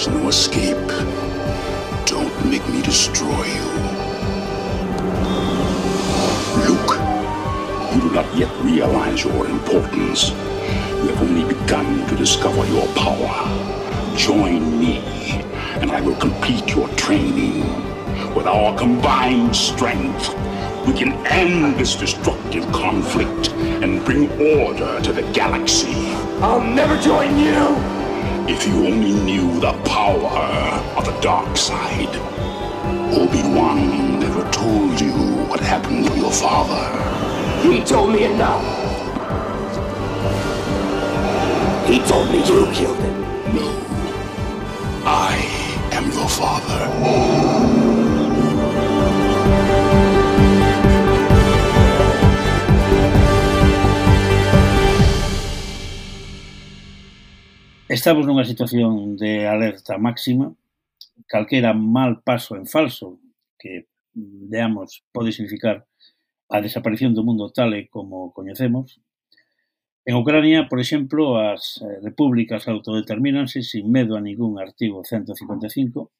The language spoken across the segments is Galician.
There's no escape. Don't make me destroy you. Luke, you do not yet realize your importance. You have only begun to discover your power. Join me, and I will complete your training. With our combined strength, we can end this destructive conflict and bring order to the galaxy. I'll never join you! If you only knew the power of the dark side. Obi-Wan never told you what happened to your father. He told me enough. He told me you killed him. No. I am your father. Estamos nunha situación de alerta máxima. Calquera mal paso en falso que veamos, pode significar a desaparición do mundo tal e como coñecemos. En Ucrania, por exemplo, as eh, repúblicas autodeterminanse sin medo a ningún artigo 155.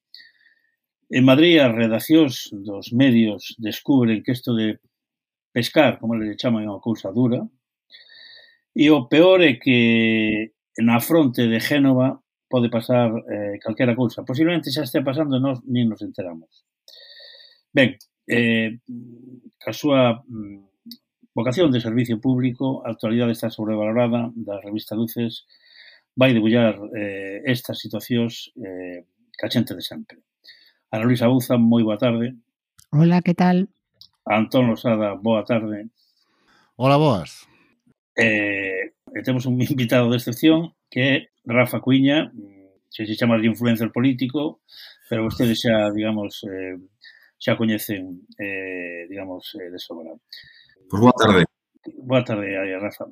En Madrid, as redaccións dos medios descubren que isto de pescar, como le chaman, é unha cousa dura. E o peor é que na fronte de Génova pode pasar eh, calquera cousa. Posiblemente xa estea pasando e nós nin nos enteramos. Ben, eh, a súa mm, vocación de servicio público, a actualidade está sobrevalorada da revista Luces, vai debullar eh, estas situacións eh, ca xente de sempre. Ana Luisa Buza, moi boa tarde. Hola, que tal? Antón Losada, boa tarde. Hola, boas. Eh, E temos un invitado de excepción que é Rafa Cuiña, mm, se se chama de influencer político, pero vostedes xa, digamos, eh, xa coñecen, eh, digamos, eh, de sobra. Pois pues boa tarde. Boa tarde, aí, Rafa.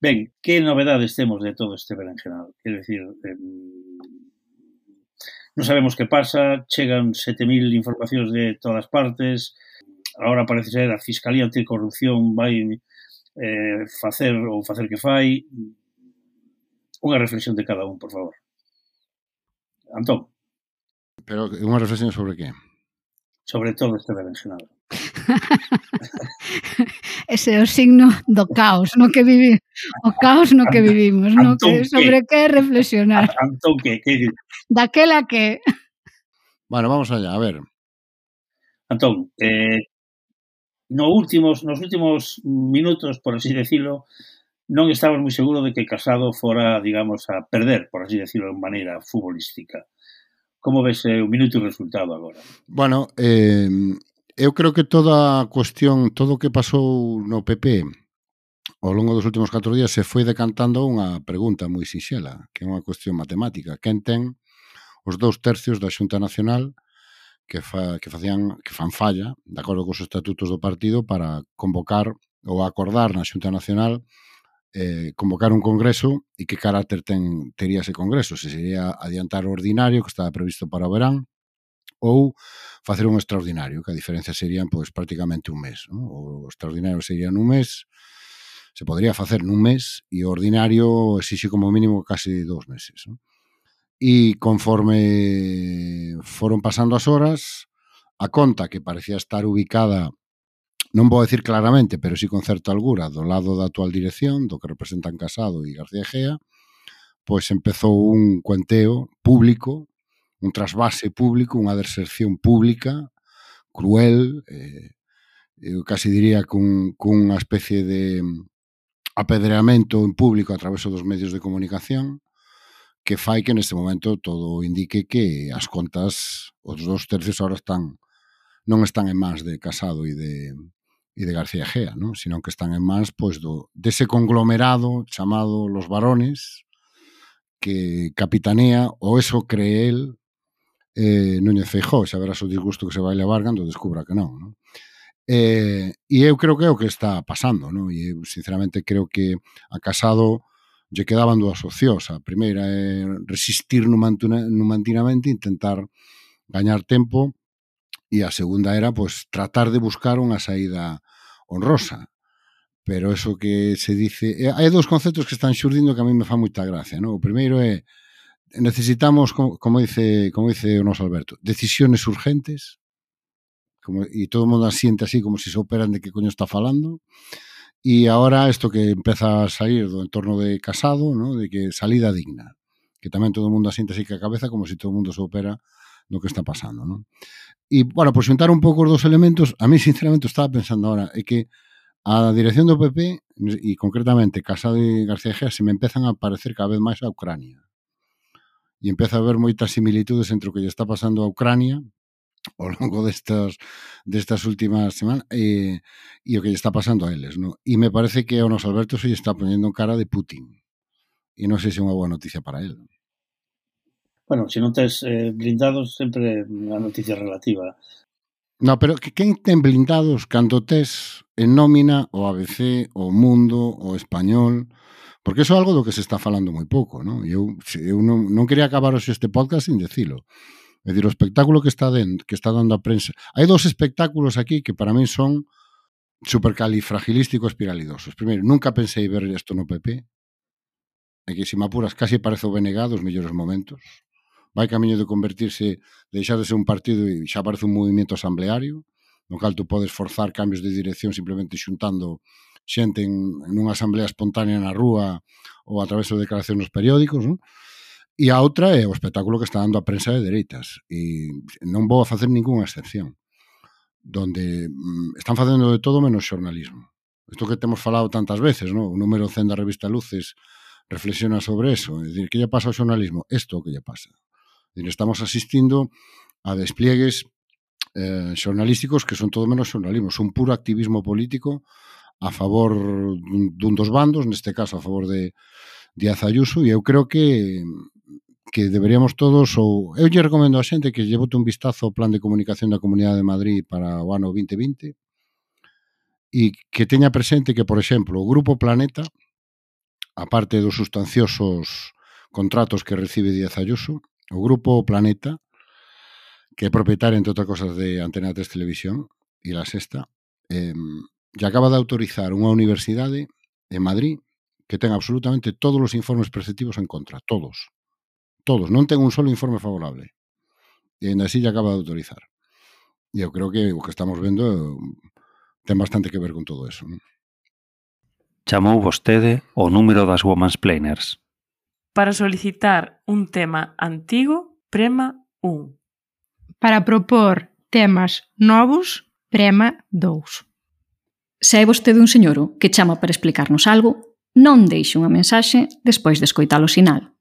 Ben, que novedades temos de todo este berenjenal? Quer dicir, eh, mm, non sabemos que pasa, chegan 7.000 informacións de todas partes, agora parece ser a Fiscalía Anticorrupción vai eh, facer ou facer que fai unha reflexión de cada un, por favor. Antón. Pero unha reflexión sobre que? Sobre todo este berenjenado. Ese é o signo do caos no que vivimos, o caos no que vivimos, no que sobre que reflexionar. Antón que, que daquela que Bueno, vamos allá, a ver. Antón, eh, no últimos, nos últimos minutos, por así decirlo, non estábamos moi seguros de que Casado fora, digamos, a perder, por así decirlo, de maneira futbolística. Como ves eh, o minuto e o resultado agora? Bueno, eh, eu creo que toda a cuestión, todo o que pasou no PP ao longo dos últimos 4 días se foi decantando unha pregunta moi sinxela, que é unha cuestión matemática. Quen ten os dous tercios da Xunta Nacional que, fa, que facían que fan falla, de acordo cos estatutos do partido, para convocar ou acordar na Xunta Nacional eh, convocar un congreso e que carácter ten, tería ese congreso, se sería adiantar o ordinario que estaba previsto para o verán ou facer un extraordinario, que a diferencia serían pois prácticamente un mes, ¿no? o extraordinario sería un mes, se podría facer nun mes e o ordinario exixe como mínimo case dous meses. Non? E conforme foron pasando as horas, a conta que parecía estar ubicada non vou decir claramente, pero sí con certa algura, do lado da actual dirección, do que representan Casado e García Gea, pois empezou un cuenteo público, un trasvase público, unha deserción pública, cruel, eh, eu casi diría cun, cunha especie de apedreamento en público a través dos medios de comunicación, que fai que neste momento todo indique que as contas, os dous tercios ahora están non están en mans de Casado e de e de García Gea, non? sino que están en mans pois do dese conglomerado chamado Los Varones que capitanea ou eso cree el eh, Núñez Feijóo, xa verás o disgusto que se vai levar cando descubra que non, non? Eh, e eu creo que é o que está pasando, non? E eu sinceramente creo que a Casado lle quedaban dúas opcións. A primeira é resistir numantinamente, intentar gañar tempo, e a segunda era pois tratar de buscar unha saída honrosa. Pero eso que se dice... Hai dous conceptos que están xurdindo que a mí me fa moita gracia. No? O primeiro é necesitamos, como, como dice como dice o noso Alberto, decisiones urgentes, como, e todo o mundo asiente así como se si se operan de que coño está falando, E agora isto que empeza a sair do entorno de casado, ¿no? de que salida digna, que tamén todo o mundo asinte así que a cabeza como se si todo o mundo se opera no que está pasando. ¿no? E, bueno, por xuntar un pouco os dos elementos, a mí sinceramente estaba pensando ahora, é que a dirección do PP e concretamente Casado e García Gea se me empezan a parecer cada vez máis a Ucrania. E empeza a haber moitas similitudes entre o que lle está pasando a Ucrania ao longo destas, destas últimas semanas e, e o que lle está pasando a eles. Non? E me parece que ao nos Alberto se lle está ponendo cara de Putin. E non sei se é unha boa noticia para ele. Bueno, se non tes eh, blindados, sempre unha noticia relativa. No, pero que quen ten blindados cando tes en nómina o ABC, o Mundo, o Español, porque eso é algo do que se está falando moi pouco, non? Eu, eu non, non quería acabar este podcast sin decilo É dicir, o espectáculo que está dentro, que está dando a prensa. Hai dous espectáculos aquí que para min son supercalifragilísticos espiralidosos. Primeiro, nunca pensei ver isto no PP. É que, se me apuras, casi parece o BNG dos mellores momentos. Vai camiño de convertirse, deixar de ser un partido e xa parece un movimento asambleario, no cal tú podes forzar cambios de dirección simplemente xuntando xente en, en unha asamblea espontánea na rúa ou a través de declaracións nos periódicos, non? E a outra é o espectáculo que está dando a prensa de dereitas. E non vou a facer ningunha excepción. Donde mm, están facendo de todo menos xornalismo. Isto que temos falado tantas veces, non? O número 100 da revista Luces reflexiona sobre eso. É dicir, que lle pasa ao xornalismo? Isto que lle pasa. Estamos asistindo a despliegues eh, xornalísticos que son todo menos xornalismo. Son puro activismo político a favor dun dos bandos, neste caso a favor de Díaz Ayuso, e eu creo que que deberíamos todos ou eu lle recomendo a xente que lle bote un vistazo ao plan de comunicación da Comunidade de Madrid para o ano 2020 e que teña presente que, por exemplo, o Grupo Planeta, aparte dos sustanciosos contratos que recibe Díaz Ayuso, o Grupo Planeta, que é propietario, entre outras cosas, de Antena 3 Televisión e La Sexta, eh, e acaba de autorizar unha universidade en Madrid que ten absolutamente todos os informes preceptivos en contra, todos todos, non ten un solo informe favorable. E ainda así acaba de autorizar. E eu creo que o que estamos vendo mm, ten bastante que ver con todo eso. Non? Chamou vostede o número das Women's Planers. Para solicitar un tema antigo, prema 1. Para propor temas novos, prema 2. Se hai vostede un señoro que chama para explicarnos algo, non deixe unha mensaxe despois de escoitar o sinal.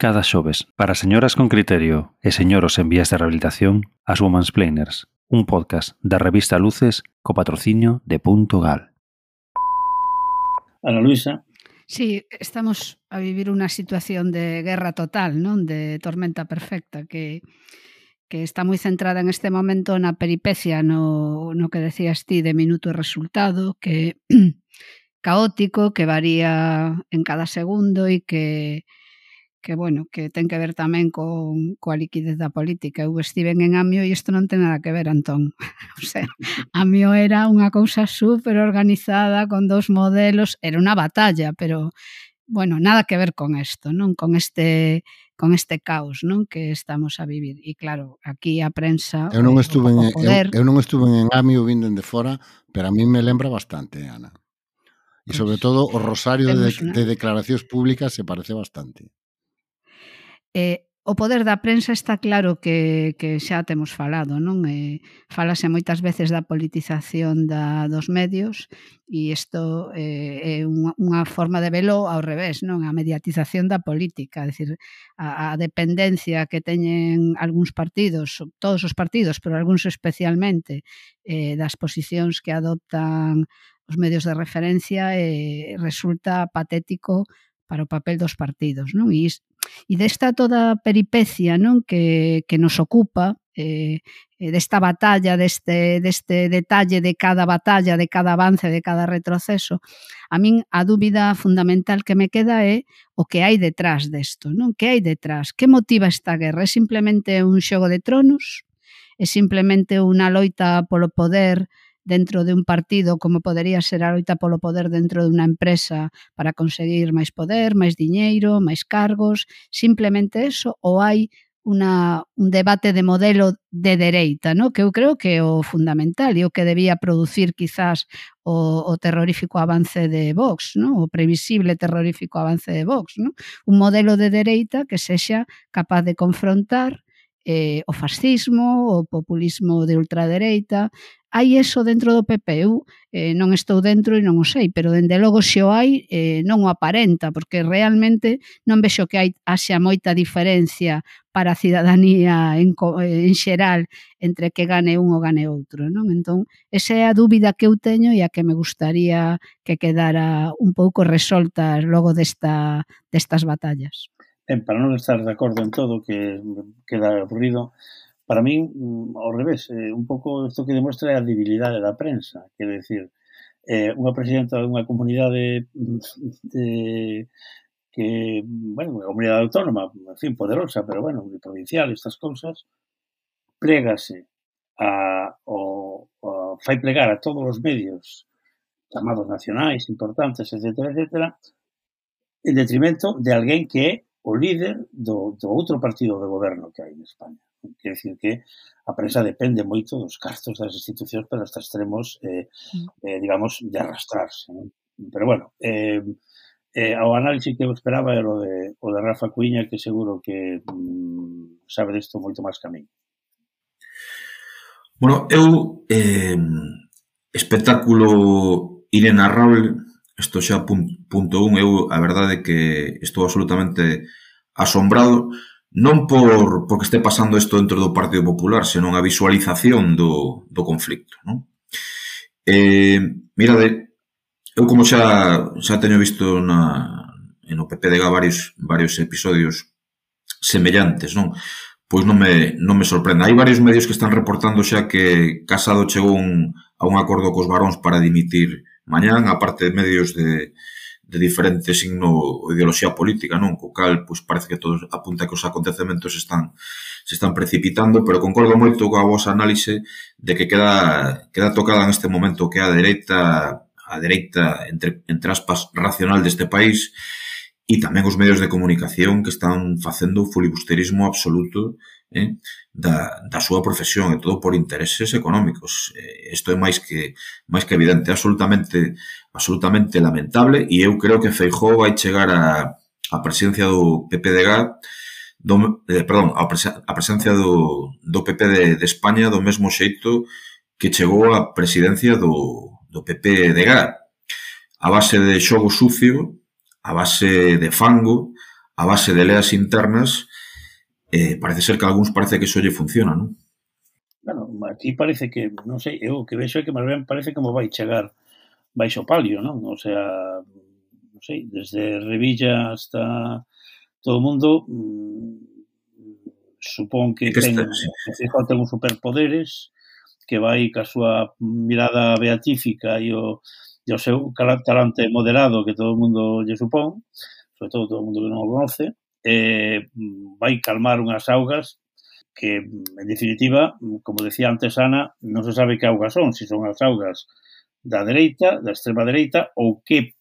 Cada xoves, para señoras con criterio e señoros en vías de rehabilitación, as Women's Planers, un podcast da revista Luces co patrocinio de Punto Gal. Ana Luisa, Sí, estamos a vivir unha situación de guerra total, non? De tormenta perfecta que que está moi centrada en este momento na peripecia no, no que decías ti de minuto e resultado, que caótico, que varía en cada segundo e que que bueno, que ten que ver tamén con coa liquidez da política. Eu estiven en Amio e isto non ten nada que ver, Antón. o sea, Amio era unha cousa super organizada con dous modelos, era unha batalla, pero bueno, nada que ver con isto, non? Con este con este caos, non, que estamos a vivir. E claro, aquí a prensa Eu non estuve en, poder... eu, eu non estuve en Amio vindo de fora, pero a mí me lembra bastante, Ana. E sobre todo o eh, rosario de, de declaracións públicas se parece bastante. Eh, o poder da prensa está claro que, que xa temos falado, non? Eh, falase moitas veces da politización da, dos medios e isto eh, é unha, unha forma de velo ao revés, non? A mediatización da política, é dicir, a, a dependencia que teñen algúns partidos, todos os partidos, pero algúns especialmente, eh, das posicións que adoptan os medios de referencia eh, resulta patético para o papel dos partidos, non? E, E desta toda peripecia non que, que nos ocupa, eh, eh desta batalla, deste, deste detalle de cada batalla, de cada avance, de cada retroceso, a min a dúbida fundamental que me queda é o que hai detrás desto, non? Que hai detrás? Que motiva esta guerra? É simplemente un xogo de tronos? É simplemente unha loita polo poder dentro de un partido como podería ser a loita polo poder dentro de unha empresa para conseguir máis poder, máis diñeiro, máis cargos, simplemente eso ou hai una, un debate de modelo de dereita, ¿no? que eu creo que é o fundamental e o que debía producir quizás o, o terrorífico avance de Vox, ¿no? o previsible terrorífico avance de Vox. ¿no? Un modelo de dereita que sexa capaz de confrontar eh, o fascismo, o populismo de ultradereita, hai eso dentro do PP, eu eh, non estou dentro e non o sei, pero dende logo se o hai eh, non o aparenta, porque realmente non vexo que hai haxa moita diferencia para a cidadanía en, eh, en xeral entre que gane un ou gane outro, non? Entón, esa é a dúbida que eu teño e a que me gustaría que quedara un pouco resolta logo desta, destas batallas. Ben, para non estar de acordo en todo, que queda aburrido, Para min, mm, ao revés, eh, un pouco isto que demostra a debilidade da prensa, quer decir, eh, unha presidenta dunha comunidade mm, de, que, bueno, unha comunidade autónoma, en fin, poderosa, pero bueno, provincial, estas cousas, prégase a, o, o, fai plegar a todos os medios chamados nacionais, importantes, etc., etc., en detrimento de alguén que é o líder do, do outro partido de goberno que hai en España. Quer dicir que a prensa depende moito dos cartos das institucións pero hasta extremos, eh, mm. eh, digamos, de arrastrarse. Non? Pero bueno, eh, eh, ao análisis que eu esperaba era o de, o de Rafa Cuiña, que seguro que mm, sabe disto moito máis que a mí. Bueno, eu eh, espectáculo inenarrable, isto xa punto, punto un, eu a verdade que estou absolutamente asombrado, non por porque este pasando isto dentro do Partido Popular, senón a visualización do, do conflicto. Non? Eh, mirade, eu como xa, xa teño visto na, no PP de varios, varios episodios semellantes, non? Pois non me, non me sorprende. Hai varios medios que están reportando xa que Casado chegou un, a un acordo cos varóns para dimitir mañán, aparte de medios de, de diferente signo ou ideoloxía política, non? Co cal, pois parece que todos apunta que os acontecementos están se están precipitando, pero concordo moito coa vosa análise de que queda queda tocada neste momento que a dereita a dereita entre entre aspas racional deste país e tamén os medios de comunicación que están facendo filibusterismo absoluto eh, da, da súa profesión e todo por intereses económicos. Eh, isto é máis que máis que evidente, absolutamente absolutamente lamentable e eu creo que Feijóo vai chegar a, a presencia do PP de do, eh, perdón, a, presen a presencia do, do PP de, de España do mesmo xeito que chegou a presidencia do, do PP de a base de xogo sucio a base de fango a base de leas internas eh, parece ser que a algúns parece que iso lle funciona, non? Bueno, aquí parece que, non sei, eu o que vexo é que máis ben parece como vai chegar baixo palio, non? O sea, non sei, desde Revilla hasta todo o mundo mm, supón que, que ten, que ten uns superpoderes que vai ca súa mirada beatífica e o, e o seu talante moderado que todo o mundo lle supón, sobre todo todo o mundo que non o conoce, eh, vai calmar unhas augas que, mm, en definitiva, como decía antes Ana, non se sabe que augas son, se si son as augas da dereita, da extrema dereita, ou que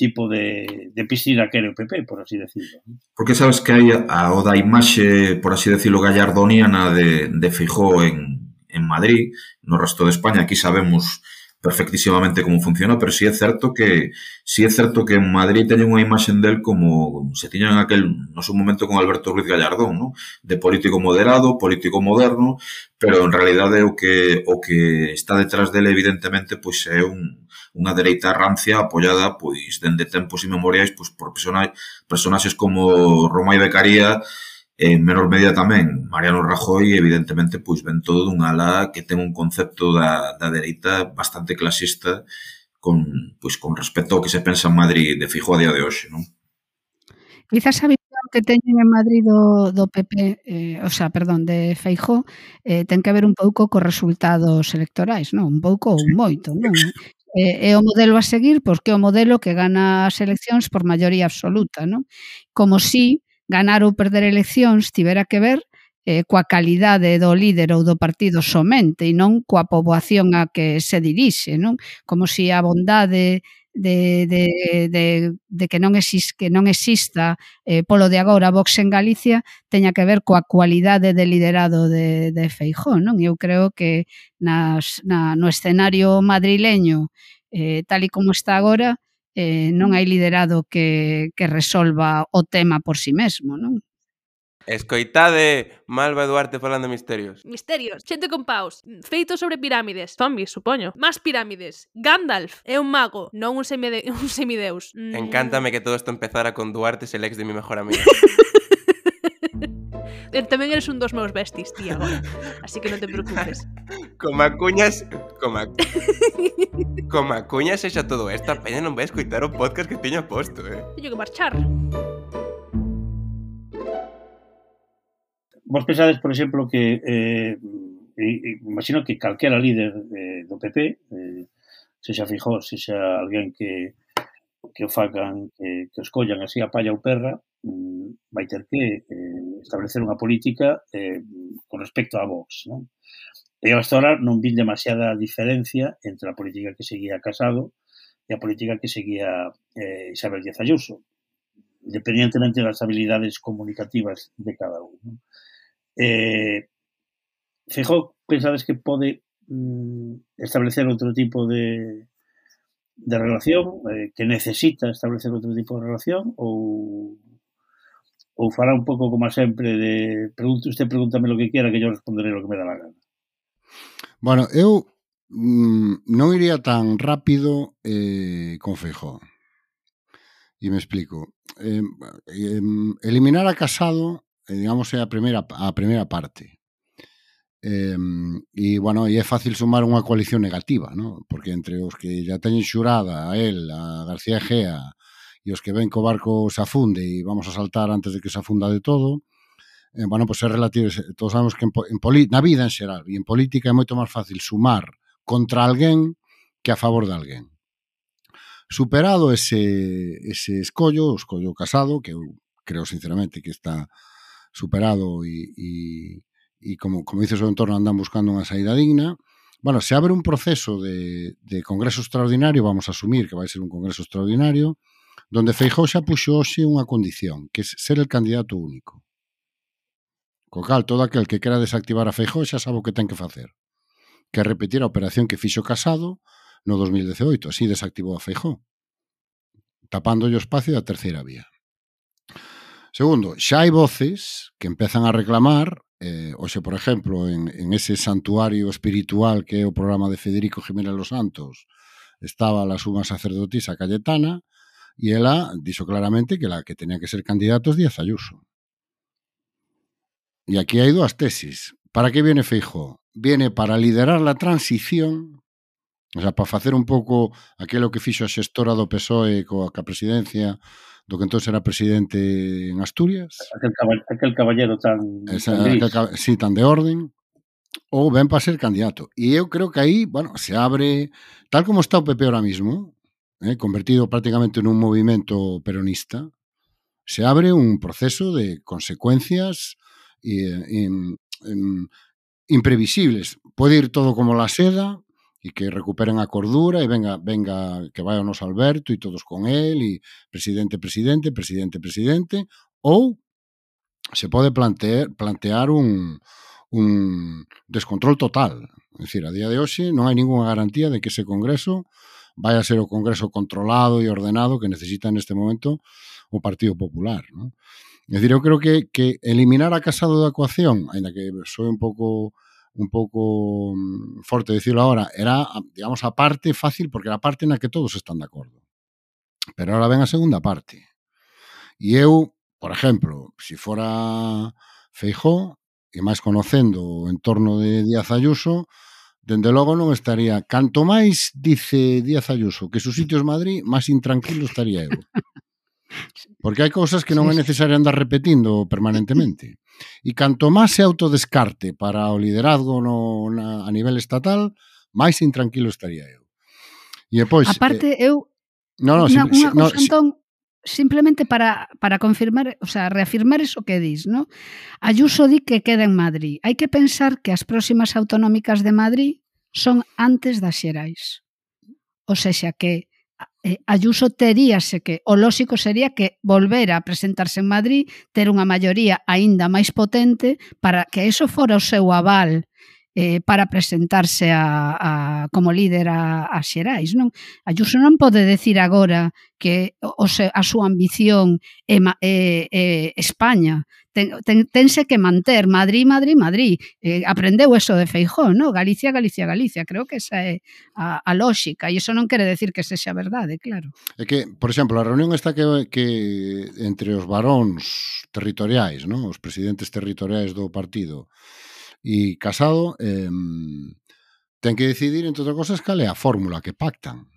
tipo de, de piscina quere o PP, por así decirlo. Porque sabes que hai a, o da imaxe, por así decirlo, gallardoniana de, de Fijó en, en Madrid, no resto de España, aquí sabemos perfectísimamente como funciona, pero sí é certo que sí é certo que en Madrid teñen unha imaxe del como se tiñan aquel no seu momento con Alberto Ruiz Gallardón, ¿no? de político moderado, político moderno, pero en realidade o que o que está detrás dele evidentemente pois é un unha dereita rancia apoiada pois dende tempos inmemoriais pois por personaxes, personaxes como Romai Becaría, en menor medida tamén Mariano Rajoy evidentemente pois ven todo dunha ala que ten un concepto da, da dereita bastante clasista con, pois, con respecto ao que se pensa en Madrid de fijo a día de hoxe, non? Quizás a visión que teñen en Madrid do, do PP, eh, o sea, perdón, de Feijó, eh, ten que ver un pouco cos resultados electorais, non? Un pouco ou sí. moito, non? é eh, o modelo a seguir, porque é o modelo que gana as eleccións por maioría absoluta, non? Como si ganar ou perder eleccións tivera que ver eh, coa calidade do líder ou do partido somente e non coa poboación a que se dirixe, non? Como se si a bondade de, de, de, de que non exis, que non exista eh, polo de agora Vox en Galicia teña que ver coa cualidade de liderado de, de Feijó, non? Eu creo que nas, na, no escenario madrileño eh, tal e como está agora, eh, non hai liderado que, que resolva o tema por si sí mesmo, non? Escoitade Malva Duarte falando misterios. Misterios, xente con paus, feito sobre pirámides, zombies, supoño. Más pirámides. Gandalf é un mago, non un, semide un semideus. Mm. Encántame que todo isto empezara con Duarte, el ex de mi mejor amigo. Eh, tamén eres un dos meus besties, tía, agora. Así que non te preocupes. Coma cuñas, coma Coma cuñas xa todo esta peña non vai escoitar o podcast que teño posto, eh. Teño que marchar. Vos pensades, por exemplo, que eh, imagino que calquera líder eh, do PP eh, se xa fijó, se xa alguén que que o fagan, que, que os collan así a palla ou perra, mm, vai ter que eh, establecer unha política eh, con respecto a Vox. Non? E hasta ahora non vin demasiada diferencia entre a política que seguía Casado e a política que seguía eh, Isabel Díaz Ayuso, independientemente das habilidades comunicativas de cada un. Non? Eh, Feijó, pensades que pode mm, establecer outro tipo de, de relación eh, que necesita establecer outro tipo de relación ou ou fará un pouco como sempre de pregunte usted pregúntame lo que quiera que yo responderé lo que me da la gana. Bueno, eu mm, non iría tan rápido eh, con Feijó. E me explico. Eh, eh, eliminar a Casado, eh, digamos, é a primeira, a primeira parte. Eh, e, bueno, e é fácil sumar unha coalición negativa, ¿no? porque entre os que já teñen xurada a él, a García Gea, e os que ven que o barco se afunde e vamos a saltar antes de que se afunda de todo, eh, bueno, pues é relativo, todos sabemos que en, en na vida en xeral e en política é moito máis fácil sumar contra alguén que a favor de alguén. Superado ese, ese escollo, o escollo casado, que eu creo sinceramente que está superado e, e e como, como dices o entorno andan buscando unha saída digna. Bueno, se abre un proceso de, de congreso extraordinario, vamos a asumir que vai ser un congreso extraordinario, donde Feijó xa puxo hoxe unha condición, que é ser el candidato único. Co cal, todo aquel que quera desactivar a Feijó xa sabe o que ten que facer. Que repetir a operación que fixo Casado no 2018, así desactivou a Feijó, tapando o espacio da terceira vía. Segundo, xa hai voces que empezan a reclamar Eh, oxe, por exemplo, en, en ese santuario espiritual que é o programa de Federico Jiménez Los Santos, estaba la suma sacerdotisa Cayetana e ela dixo claramente que la que tenía que ser candidatos Díaz Ayuso. E aquí hai dúas tesis. Para que viene Feijo? Viene para liderar la transición, o sea, para facer un pouco aquilo que fixo a xestora do PSOE coa presidencia do que entón era presidente en Asturias. Aquel, caball aquel caballero tan... Esa, tan aquel, sí, tan de orden. Ou ben para ser candidato. E eu creo que aí, bueno, se abre... Tal como está o PP ahora mismo, eh, convertido prácticamente nun movimento peronista, se abre un proceso de consecuencias e e eh, imprevisibles. Pode ir todo como la seda, e que recuperen a cordura e venga, venga que vai o noso Alberto e todos con el e presidente, presidente, presidente, presidente ou se pode plantear, plantear un, un descontrol total. É dicir, a día de hoxe non hai ninguna garantía de que ese Congreso vai a ser o Congreso controlado e ordenado que necesita neste momento o Partido Popular. Non? É dicir, eu creo que, que eliminar a Casado da ecuación, ainda que soe un pouco un pouco mm, forte decirlo ahora, era, digamos, a parte fácil porque era a parte na que todos están de acordo. Pero ahora ven a segunda parte. E eu, por exemplo, se si fora Feijó, e máis conocendo o entorno de Díaz Ayuso, dende logo non estaría. Canto máis dice Díaz Ayuso que sus sitios Madrid, máis intranquilo estaría eu. Porque hai cousas que non é necesario andar repetindo permanentemente. E canto máis se autodescarte para o liderazgo no, na, a nivel estatal, máis intranquilo estaría eu. E pois... Aparte, eh, eu... No, no, na, sim, no, Antón, simplemente para, para confirmar, o sea, reafirmar eso que dis, ¿no? Ayuso di que queda en Madrid. Hai que pensar que as próximas autonómicas de Madrid son antes das xerais. O sexa que eh, Ayuso teríase que, o lóxico sería que volvera a presentarse en Madrid, ter unha maioría aínda máis potente para que eso fora o seu aval eh, para presentarse a, a, como líder a, a Xerais. Non? Ayuso non pode decir agora que o, o, a súa ambición é, é, é España, ten, ten, tense que manter Madrid, Madrid, Madrid. Eh, aprendeu eso de Feijó, no? Galicia, Galicia, Galicia. Creo que esa é a, a lógica e iso non quere decir que sexa verdade, claro. É que, por exemplo, a reunión está que, que entre os varóns territoriais, non? Os presidentes territoriais do partido e Casado eh, ten que decidir, entre outras cosas, cal é a fórmula que pactan.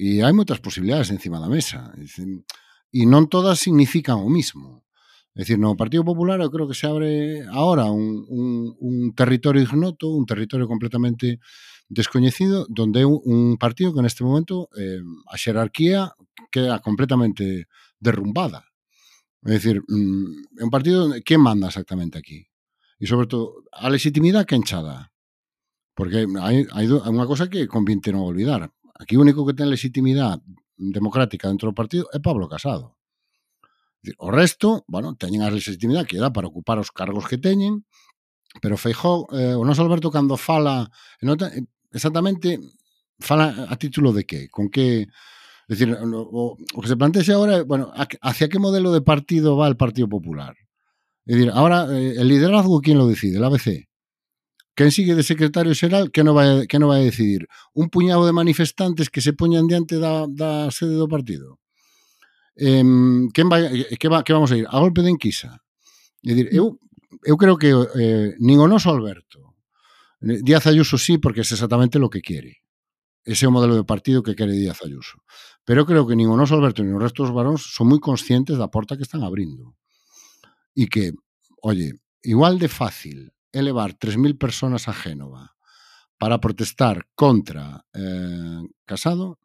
E hai moitas posibilidades encima da mesa. E non todas significan o mismo. É dicir, no Partido Popular eu creo que se abre agora un, un, un territorio ignoto, un territorio completamente descoñecido, donde é un partido que neste momento eh, a xerarquía queda completamente derrumbada. É dicir, é mm, un partido onde quen manda exactamente aquí? E sobre todo, a legitimidade que enchada. Porque hai, hai unha cosa que convinte non olvidar. Aquí o único que ten legitimidade democrática dentro do partido é Pablo Casado. O resto, bueno, teñen a legitimidade que dá para ocupar os cargos que teñen, pero Feijó, eh, o noso Alberto cando fala, nota, exactamente fala a título de que, con que Es decir, o, o que se plantea é, bueno, ¿hacia que modelo de partido va el Partido Popular? Dicir, agora ahora, ¿el liderazgo quién lo decide? ¿La ABC? Quen sigue de secretario xeral? que non vai, que no vai a decidir? ¿Un puñado de manifestantes que se poñan diante da, da sede do partido? Eh, quen vai, que, va, que vamos a ir? A golpe de enquisa? É dicir, eu, eu creo que eh, nin o noso Alberto, Díaz Ayuso sí, porque é exactamente lo que quere. Ese é o modelo de partido que quere Díaz Ayuso. Pero eu creo que nin o noso Alberto nin o resto dos varóns son moi conscientes da porta que están abrindo. E que, oye, igual de fácil elevar 3.000 personas a Génova para protestar contra eh, Casado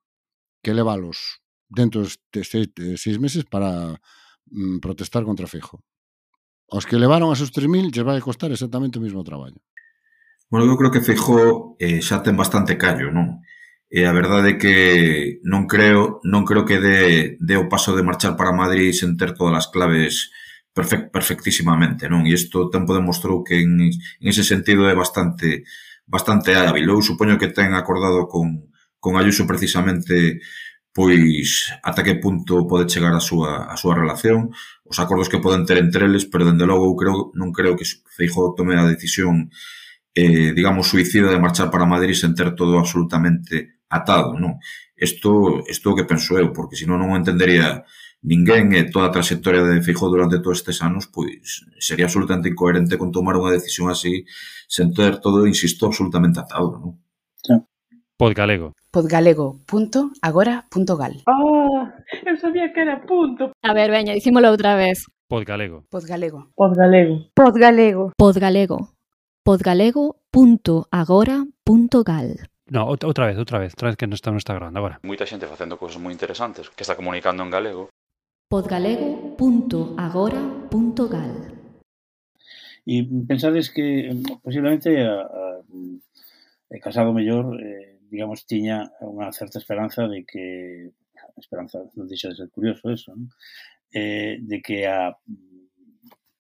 que leválos dentro de seis, de seis meses para mm, protestar contra Feijo. Os que levaron a esos 3.000 lle vai costar exactamente o mesmo traballo. Bueno, eu creo que Feijó eh, xa ten bastante callo, non? E eh, a verdade é que non creo non creo que dé, dé o paso de marchar para Madrid sen ter todas as claves perfect, perfectísimamente, non? E isto tempo demostrou que en, en ese sentido é bastante bastante hábil. Eu supoño que ten acordado con, con Ayuso precisamente pois ata que punto pode chegar a súa, a súa relación, os acordos que poden ter entre eles, pero dende logo eu creo, non creo que Feijó tome a decisión eh, digamos, suicida de marchar para Madrid sen ter todo absolutamente atado, non? Isto, isto que penso eu, porque senón non entendería ninguén e toda a trayectoria de Feijó durante todos estes anos, pois sería absolutamente incoherente con tomar unha decisión así sen ter todo, insisto, absolutamente atado, non? Sí. Podgalego. Podgalego.agora.gal Oh, ah, eu sabía que era punto. A ver, veña, dicímolo outra vez. Podgalego. Podgalego. Podgalego. Podgalego. Podgalego. Podgalego.agora.gal No, outra vez, outra vez, outra vez que non está, non está grabando agora. Moita xente facendo cousas moi interesantes que está comunicando en galego. podgalego.agora.gal E pensades que posiblemente a, a, a casado mellor eh, digamos, tiña unha certa esperanza de que esperanza, non deixa de ser curioso eso, non? Eh, de que a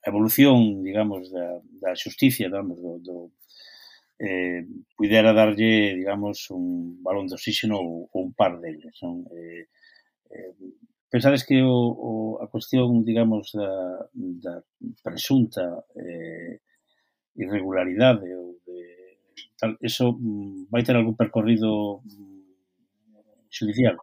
evolución, digamos, da, da justicia, digamos, do, do eh, pudera darlle, digamos, un balón de oxígeno ou, ou un par deles. Non? Eh, eh, pensades que o, o, a cuestión, digamos, da, da presunta eh, irregularidade ou de tal, eso mm, vai ter algún percorrido mm, judicial.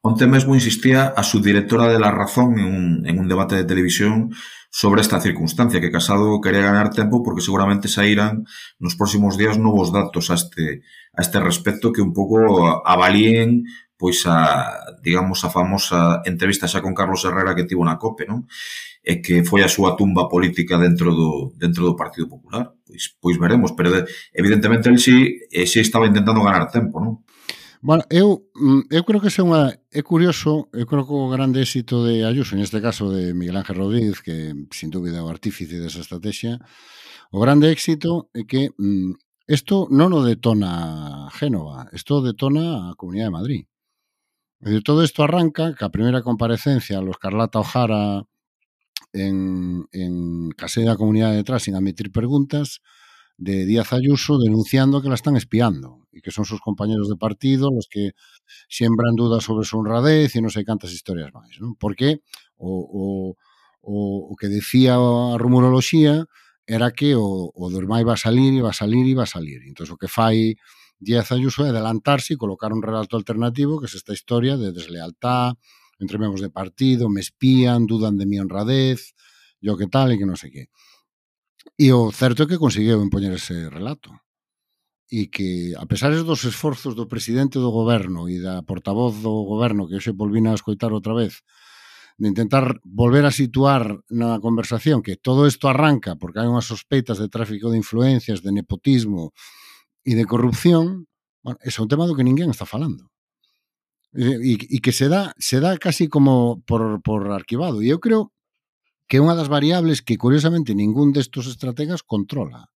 Onte mesmo insistía a subdirectora de La Razón en un, en un debate de televisión sobre esta circunstancia, que Casado quería ganar tempo porque seguramente sairán nos próximos días novos datos a este, a este respecto que un pouco avalíen pois a, digamos, a famosa entrevista xa con Carlos Herrera que tivo na COPE, non? E que foi a súa tumba política dentro do, dentro do Partido Popular. Pois, pois veremos, pero eh, evidentemente ele si, eh, si estaba intentando ganar tempo, non? Bueno, eu, mm, eu creo que é unha é curioso, eu creo que o grande éxito de Ayuso, neste caso de Miguel Ángel Rodríguez, que sin dúbida é o artífice desa estrategia, o grande éxito é que mm, isto non o detona Génova, isto detona a Comunidade de Madrid. E todo isto arranca que a primeira comparecencia a los Carlata Ojara en, en Casé da Comunidade de Trás sin admitir preguntas de Díaz Ayuso denunciando que la están espiando e que son sus compañeros de partido los que siembran dudas sobre su honradez y no sei cantas historias máis. Non? Porque o, o, o, o que decía a rumoroloxía era que o, o do iba a salir, iba a salir, iba a salir. Entón, o que fai Díaz Ayuso de adelantarse e colocar un relato alternativo que es esta historia de deslealtad entre membros de partido, me espían, dudan de mi honradez, yo que tal e que non sei que. E o certo é que conseguiu empoñer ese relato e que, a pesar dos esforzos do presidente do goberno e da portavoz do goberno, que hoxe volvina a escoitar outra vez, de intentar volver a situar na conversación que todo isto arranca porque hai unhas sospeitas de tráfico de influencias, de nepotismo, e de corrupción, bueno, ese é un tema do que ninguén está falando. E, e que se dá, se dá casi como por, por arquivado. E eu creo que é unha das variables que, curiosamente, ningún destos estrategas controla.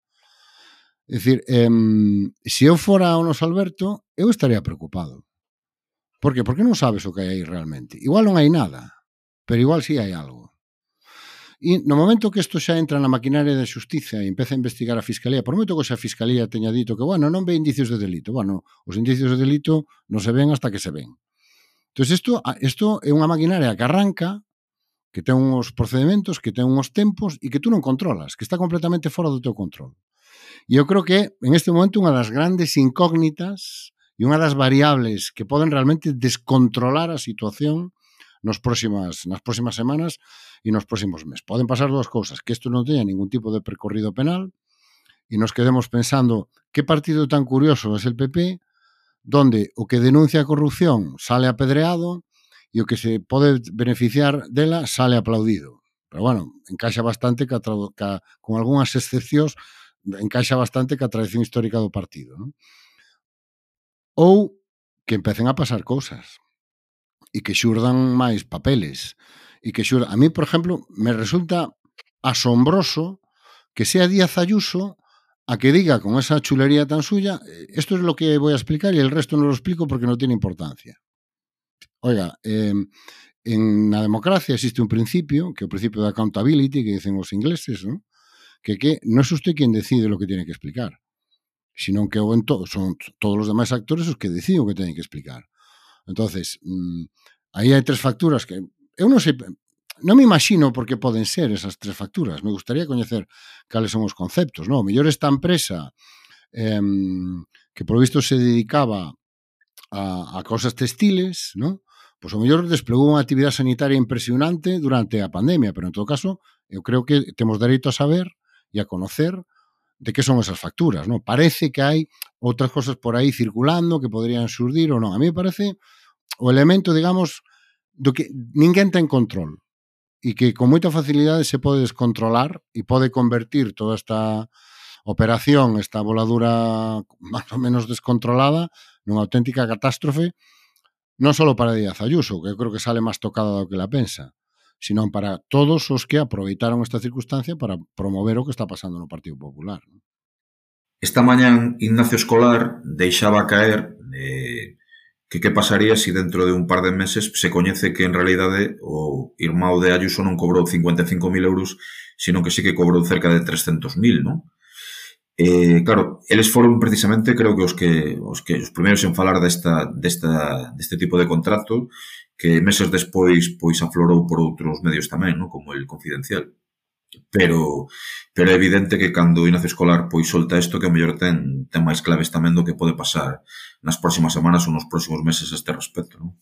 É dicir, eh, se eu fora o noso Alberto, eu estaría preocupado. Por que? Porque non sabes o que hai aí realmente. Igual non hai nada, pero igual sí hai algo. E no momento que isto xa entra na maquinaria da xustiza e empeza a investigar a Fiscalía, por moito que xa a Fiscalía teña dito que, bueno, non ve indicios de delito. Bueno, os indicios de delito non se ven hasta que se ven. Entón, isto, isto é unha maquinaria que arranca, que ten uns procedementos, que ten uns tempos e que tú non controlas, que está completamente fora do teu control. E eu creo que en este momento unha das grandes incógnitas e unha das variables que poden realmente descontrolar a situación nos próximas, nas próximas semanas e nos próximos meses. Poden pasar dúas cousas, que isto non teña ningún tipo de percorrido penal e nos quedemos pensando que partido tan curioso é el PP donde o que denuncia a corrupción sale apedreado e o que se pode beneficiar dela sale aplaudido. Pero bueno, encaixa bastante ca, ca, con algunhas excepcións encaixa bastante ca tradición histórica do partido. Non? Ou que empecen a pasar cousas e que xurdan máis papeles. E que xurdan... A mí, por exemplo, me resulta asombroso que sea Díaz Ayuso a que diga con esa chulería tan suya, eh, esto es lo que voy a explicar y el resto no lo explico porque no tiene importancia. Oiga, eh, en la democracia existe un principio, que é o principio de accountability, que dicen os ingleses, ¿no? que que non é usted quen decide lo que tiene que explicar, sino que o ento, son todos os demais actores os que deciden o que teñen que explicar. Entonces, mmm, aí hai tres facturas que eu non sei, non me imagino por que poden ser esas tres facturas. Me gustaría coñecer cales son os conceptos, non? O mellor esta empresa eh, que por visto se dedicaba a, a cosas textiles, non? Pois o mellor desplegou unha actividade sanitaria impresionante durante a pandemia, pero en todo caso, eu creo que temos dereito a saber e a conocer de que son esas facturas, non? Parece que hai outras cosas por aí circulando que poderían surdir ou non. A mí me parece o elemento, digamos, do que ninguén ten control e que con moita facilidade se pode descontrolar e pode convertir toda esta operación, esta voladura máis ou menos descontrolada nunha auténtica catástrofe non só para Díaz Ayuso, que eu creo que sale máis tocada do que la pensa, sino para todos os que aproveitaron esta circunstancia para promover o que está pasando no Partido Popular. Esta mañán Ignacio Escolar deixaba caer eh, que que pasaría se si dentro de un par de meses se coñece que en realidade o irmão de Ayuso non cobrou 55.000 euros, sino que sí que cobrou cerca de 300.000, non? Eh, claro, eles foron precisamente, creo que os que os que os primeiros en falar desta desta deste tipo de contrato que meses despois pois aflorou por outros medios tamén, non? Como el Confidencial. Pero, pero é evidente que cando o Ignacio Escolar pois solta isto que o mellor ten, ten máis claves tamén do que pode pasar nas próximas semanas ou nos próximos meses a este respecto. Non?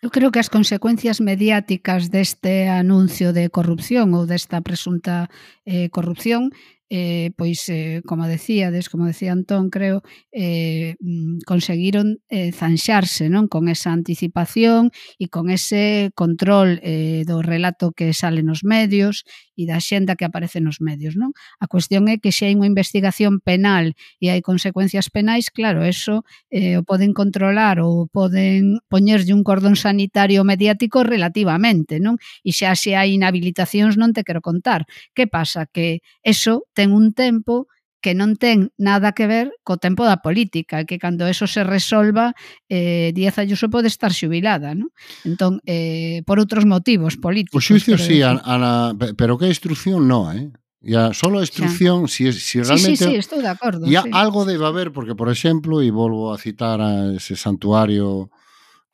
Eu creo que as consecuencias mediáticas deste anuncio de corrupción ou desta presunta eh, corrupción eh, pois, eh, como decíades, como decía Antón, creo, eh, mm, conseguiron eh, zanxarse non con esa anticipación e con ese control eh, do relato que sale nos medios e da xenda que aparece nos medios. Non? A cuestión é que se hai unha investigación penal e hai consecuencias penais, claro, eso eh, o poden controlar ou poden poñerlle un cordón sanitario mediático relativamente, non? E xa se hai inhabilitacións non te quero contar. Que pasa? Que eso ten un tempo que non ten nada que ver co tempo da política, que cando eso se resolva, eh, Díaz Ayuso pode estar xubilada, non? Entón, eh, por outros motivos políticos. O xuicio sí, a, a la, pero que a instrucción non, eh? Ya, solo a instrucción, si, si realmente... Sí, sí, sí, estou de acordo. Ya sí. algo debe haber, porque, por exemplo, e volvo a citar a ese santuario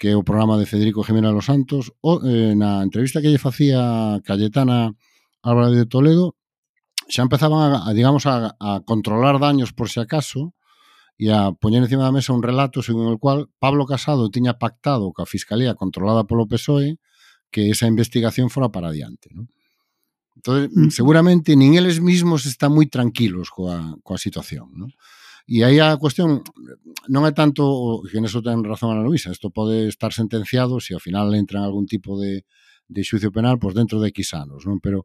que é o programa de Federico Jiménez Los Santos, o, eh, na entrevista que lle facía Cayetana Álvarez de Toledo, xa empezaban a, a digamos, a, a controlar daños por si acaso e a poñer encima da mesa un relato según o cual Pablo Casado tiña pactado ca Fiscalía controlada polo PSOE que esa investigación fora para adiante. Non? Entón, seguramente nin eles mesmos están moi tranquilos coa, coa situación, non? E aí a cuestión non é tanto, que en eso ten razón Ana Luisa, isto pode estar sentenciado se ao final entra en algún tipo de, de xuicio penal pois dentro de X anos, non? Pero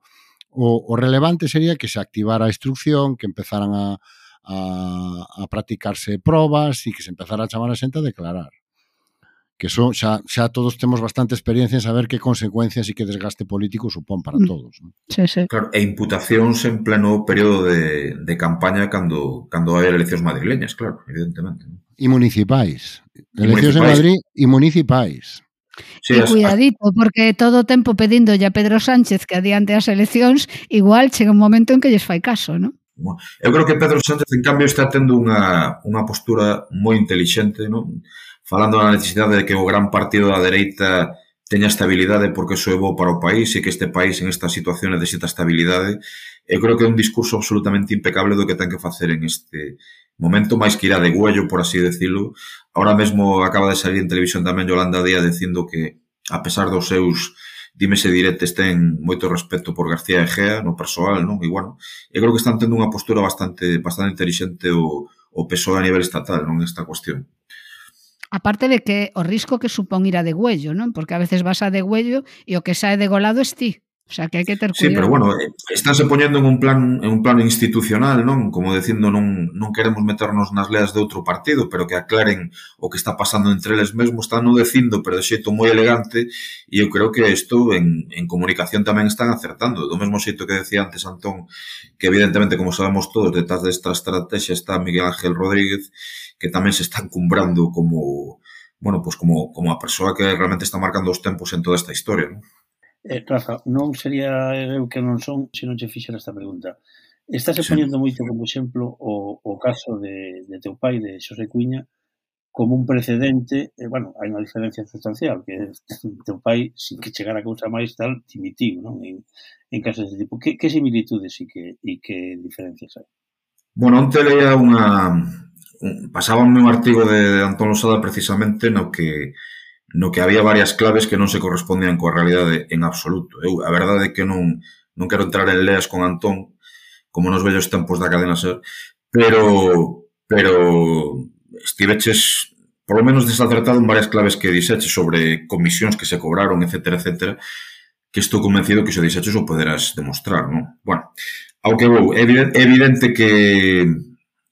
O, o relevante sería que se activara a instrucción, que empezaran a, a, a practicarse probas e que se empezara a chamar a xente a declarar. Que son, xa, xa todos temos bastante experiencia en saber que consecuencias e que desgaste político supón para mm. todos. ¿no? Sí, sí. Claro, e imputacións en pleno período de, de campaña cando, cando hai eleccións madrileñas, claro, evidentemente. ¿no? E municipais. Eleccións en Madrid e municipais. Sí, e cuidadito, porque todo o tempo pedíndolle a Pedro Sánchez que adiante as eleccións, igual chega un momento en que lles fai caso, non? Eu creo que Pedro Sánchez, en cambio, está tendo unha, unha postura moi intelixente, non? falando da necesidade de que o gran partido da dereita teña estabilidade porque iso é bo para o país e que este país en esta situación necesita estabilidade. Eu creo que é un discurso absolutamente impecable do que ten que facer en este momento máis que irá de guello, por así decirlo. Ahora mesmo acaba de salir en televisión tamén Yolanda Díaz dicindo que, a pesar dos seus dimes e diretes, ten moito respeto por García Egea no persoal, non? E, bueno, eu creo que están tendo unha postura bastante bastante inteligente o, o PSOE a nivel estatal, non? Esta cuestión. Aparte de que o risco que supón ir a de huello, non? Porque a veces vas a de huello e o que sae de golado es ti. O sea, que hai que ter cuidado. Sí, pero bueno, eh, estánse poñendo en un plan en un plano institucional, non? Como dicindo, non, non queremos meternos nas leas de outro partido, pero que aclaren o que está pasando entre eles mesmos, están no dicindo, pero de xeito moi elegante, e eu creo que isto en, en comunicación tamén están acertando. Do mesmo xeito que decía antes Antón, que evidentemente, como sabemos todos, detrás desta estrategia está Miguel Ángel Rodríguez, que tamén se está encumbrando como bueno, pues como, como a persoa que realmente está marcando os tempos en toda esta historia, non? Eh, Rafa, non sería eu que non son se non che fixera esta pregunta. Estás sí. poñendo moito como exemplo o, o caso de, de teu pai, de Xosé Cuña, como un precedente, eh, bueno, hai unha diferencia sustancial, que teu pai, sin que chegara a cousa máis tal, dimitiu, non? En, en casos deste tipo. Que, que similitudes e que, e que diferencias hai? Bueno, onte leía unha... Un, pasábame un artigo de, de Antón Losada precisamente no que no que había varias claves que non se correspondían coa realidade en absoluto. Eu, a verdade é que non, non quero entrar en leas con Antón, como nos vellos tempos da cadena ser, pero, pero estiveches por lo menos desacertado en varias claves que dixeches sobre comisións que se cobraron, etc, etc, que estou convencido que se dixeches o poderás demostrar, non? Bueno, ao que vou, é evidente, é evidente que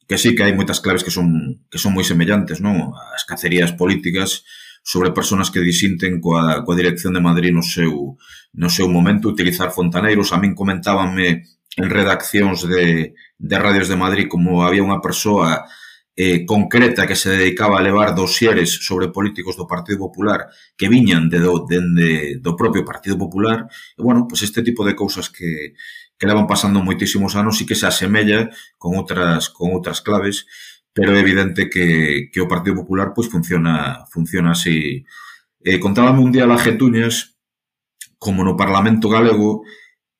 que sí que hai moitas claves que son que son moi semellantes, non? As cacerías políticas, sobre personas que disinten coa, coa dirección de Madrid no seu, no seu momento, utilizar fontaneiros. A min comentábanme en redaccións de, de radios de Madrid como había unha persoa eh, concreta que se dedicaba a levar dosieres sobre políticos do Partido Popular que viñan de do, de, de, do propio Partido Popular. E, bueno, pues este tipo de cousas que, que levan pasando moitísimos anos e que se asemella con outras, con outras claves pero é evidente que, que o Partido Popular pois funciona funciona así. Eh, contábame un día a Getuñas como no Parlamento Galego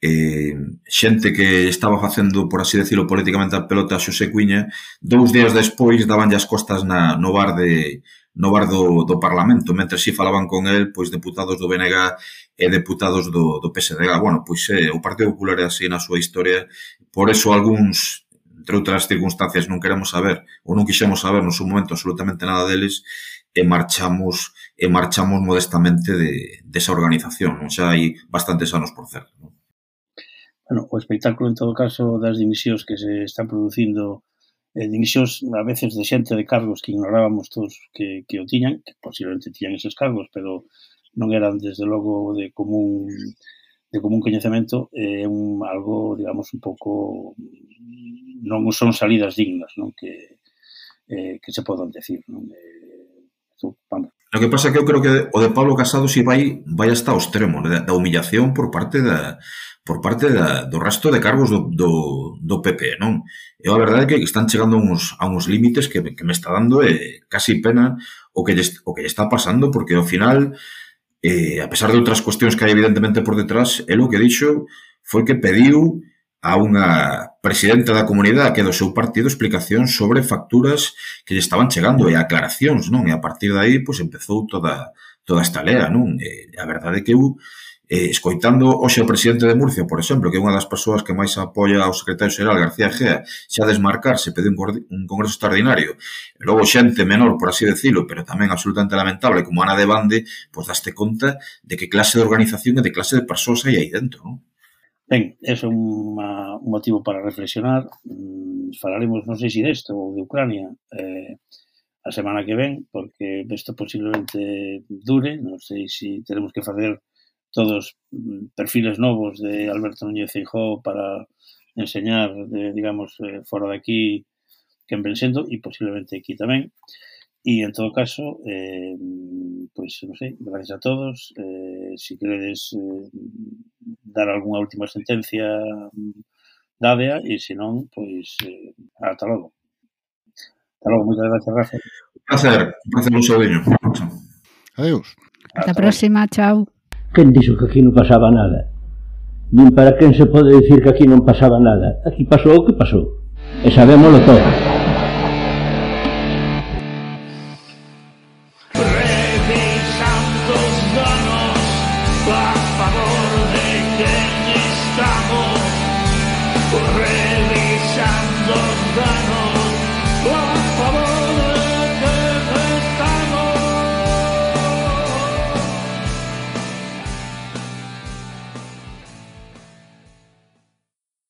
eh, xente que estaba facendo, por así decirlo, políticamente a pelota a Xosé Cuiña, dous días despois daban as costas na, no bar de no bar do, do Parlamento, mentre si falaban con el, pois deputados do BNG e deputados do, do PSDG. Bueno, pois eh, o Partido Popular é así na súa historia, por eso algúns entre outras circunstancias non queremos saber ou non quixemos saber no seu momento absolutamente nada deles e marchamos e marchamos modestamente de, desa organización, non xa hai bastantes anos por certo. Non? Bueno, o espectáculo en todo caso das dimisións que se están producindo eh, dimisións a veces de xente de cargos que ignorábamos todos que, que o tiñan, que posiblemente tiñan esos cargos, pero non eran desde logo de común de común coñecemento eh, é eh, un algo, digamos, un pouco non son salidas dignas, non que eh, que se podan decir, non? Eh, vamos. O que pasa é que eu creo que o de Pablo Casado si vai vai hasta o extremo da, da humillación por parte da por parte da, do resto de cargos do, do, do PP, non? E a verdade é que están chegando a uns, a uns límites que, que me está dando eh, casi pena o que, lle, o que lle está pasando, porque ao final, eh, a pesar de outras cuestións que hai evidentemente por detrás, é o que dixo foi que pediu a unha presidenta da comunidade que do seu partido explicacións sobre facturas que lle estaban chegando e aclaracións, non? E a partir de aí, pois, empezou toda, toda esta lea, non? E a verdade é que eu, eh, escoitando hoxe o presidente de Murcia, por exemplo, que é unha das persoas que máis apoia ao secretario xeral García Gea, xa desmarcarse, pede un, un congreso extraordinario, e logo xente menor, por así decirlo, pero tamén absolutamente lamentable, como Ana de Bande, pois daste conta de que clase de organización e de clase de persoas hai aí dentro, non? Ben, ese é un, un motivo para reflexionar. Mm, falaremos, non sei se desto ou de Ucrania, eh, a semana que ven, porque isto posiblemente dure, non sei se teremos que facer todos mm, perfiles novos de Alberto Núñez Feijó para enseñar, de, digamos, eh, fora daqui quen ven sendo e posiblemente aquí tamén. E en todo caso, eh, pois non sei, gracias a todos. Eh, si queredes eh, dar algunha última sentencia mm, dádea e se non, pois eh, ata logo. Ata logo, moitas gracias, Rafa. Un placer, un placer, un saudinho. Adeus. Ata, a próxima, chao. Quen dixo que aquí non pasaba nada? Nin para quen se pode dicir que aquí non pasaba nada. Aquí pasou o que pasou. E eh, sabémoslo todo.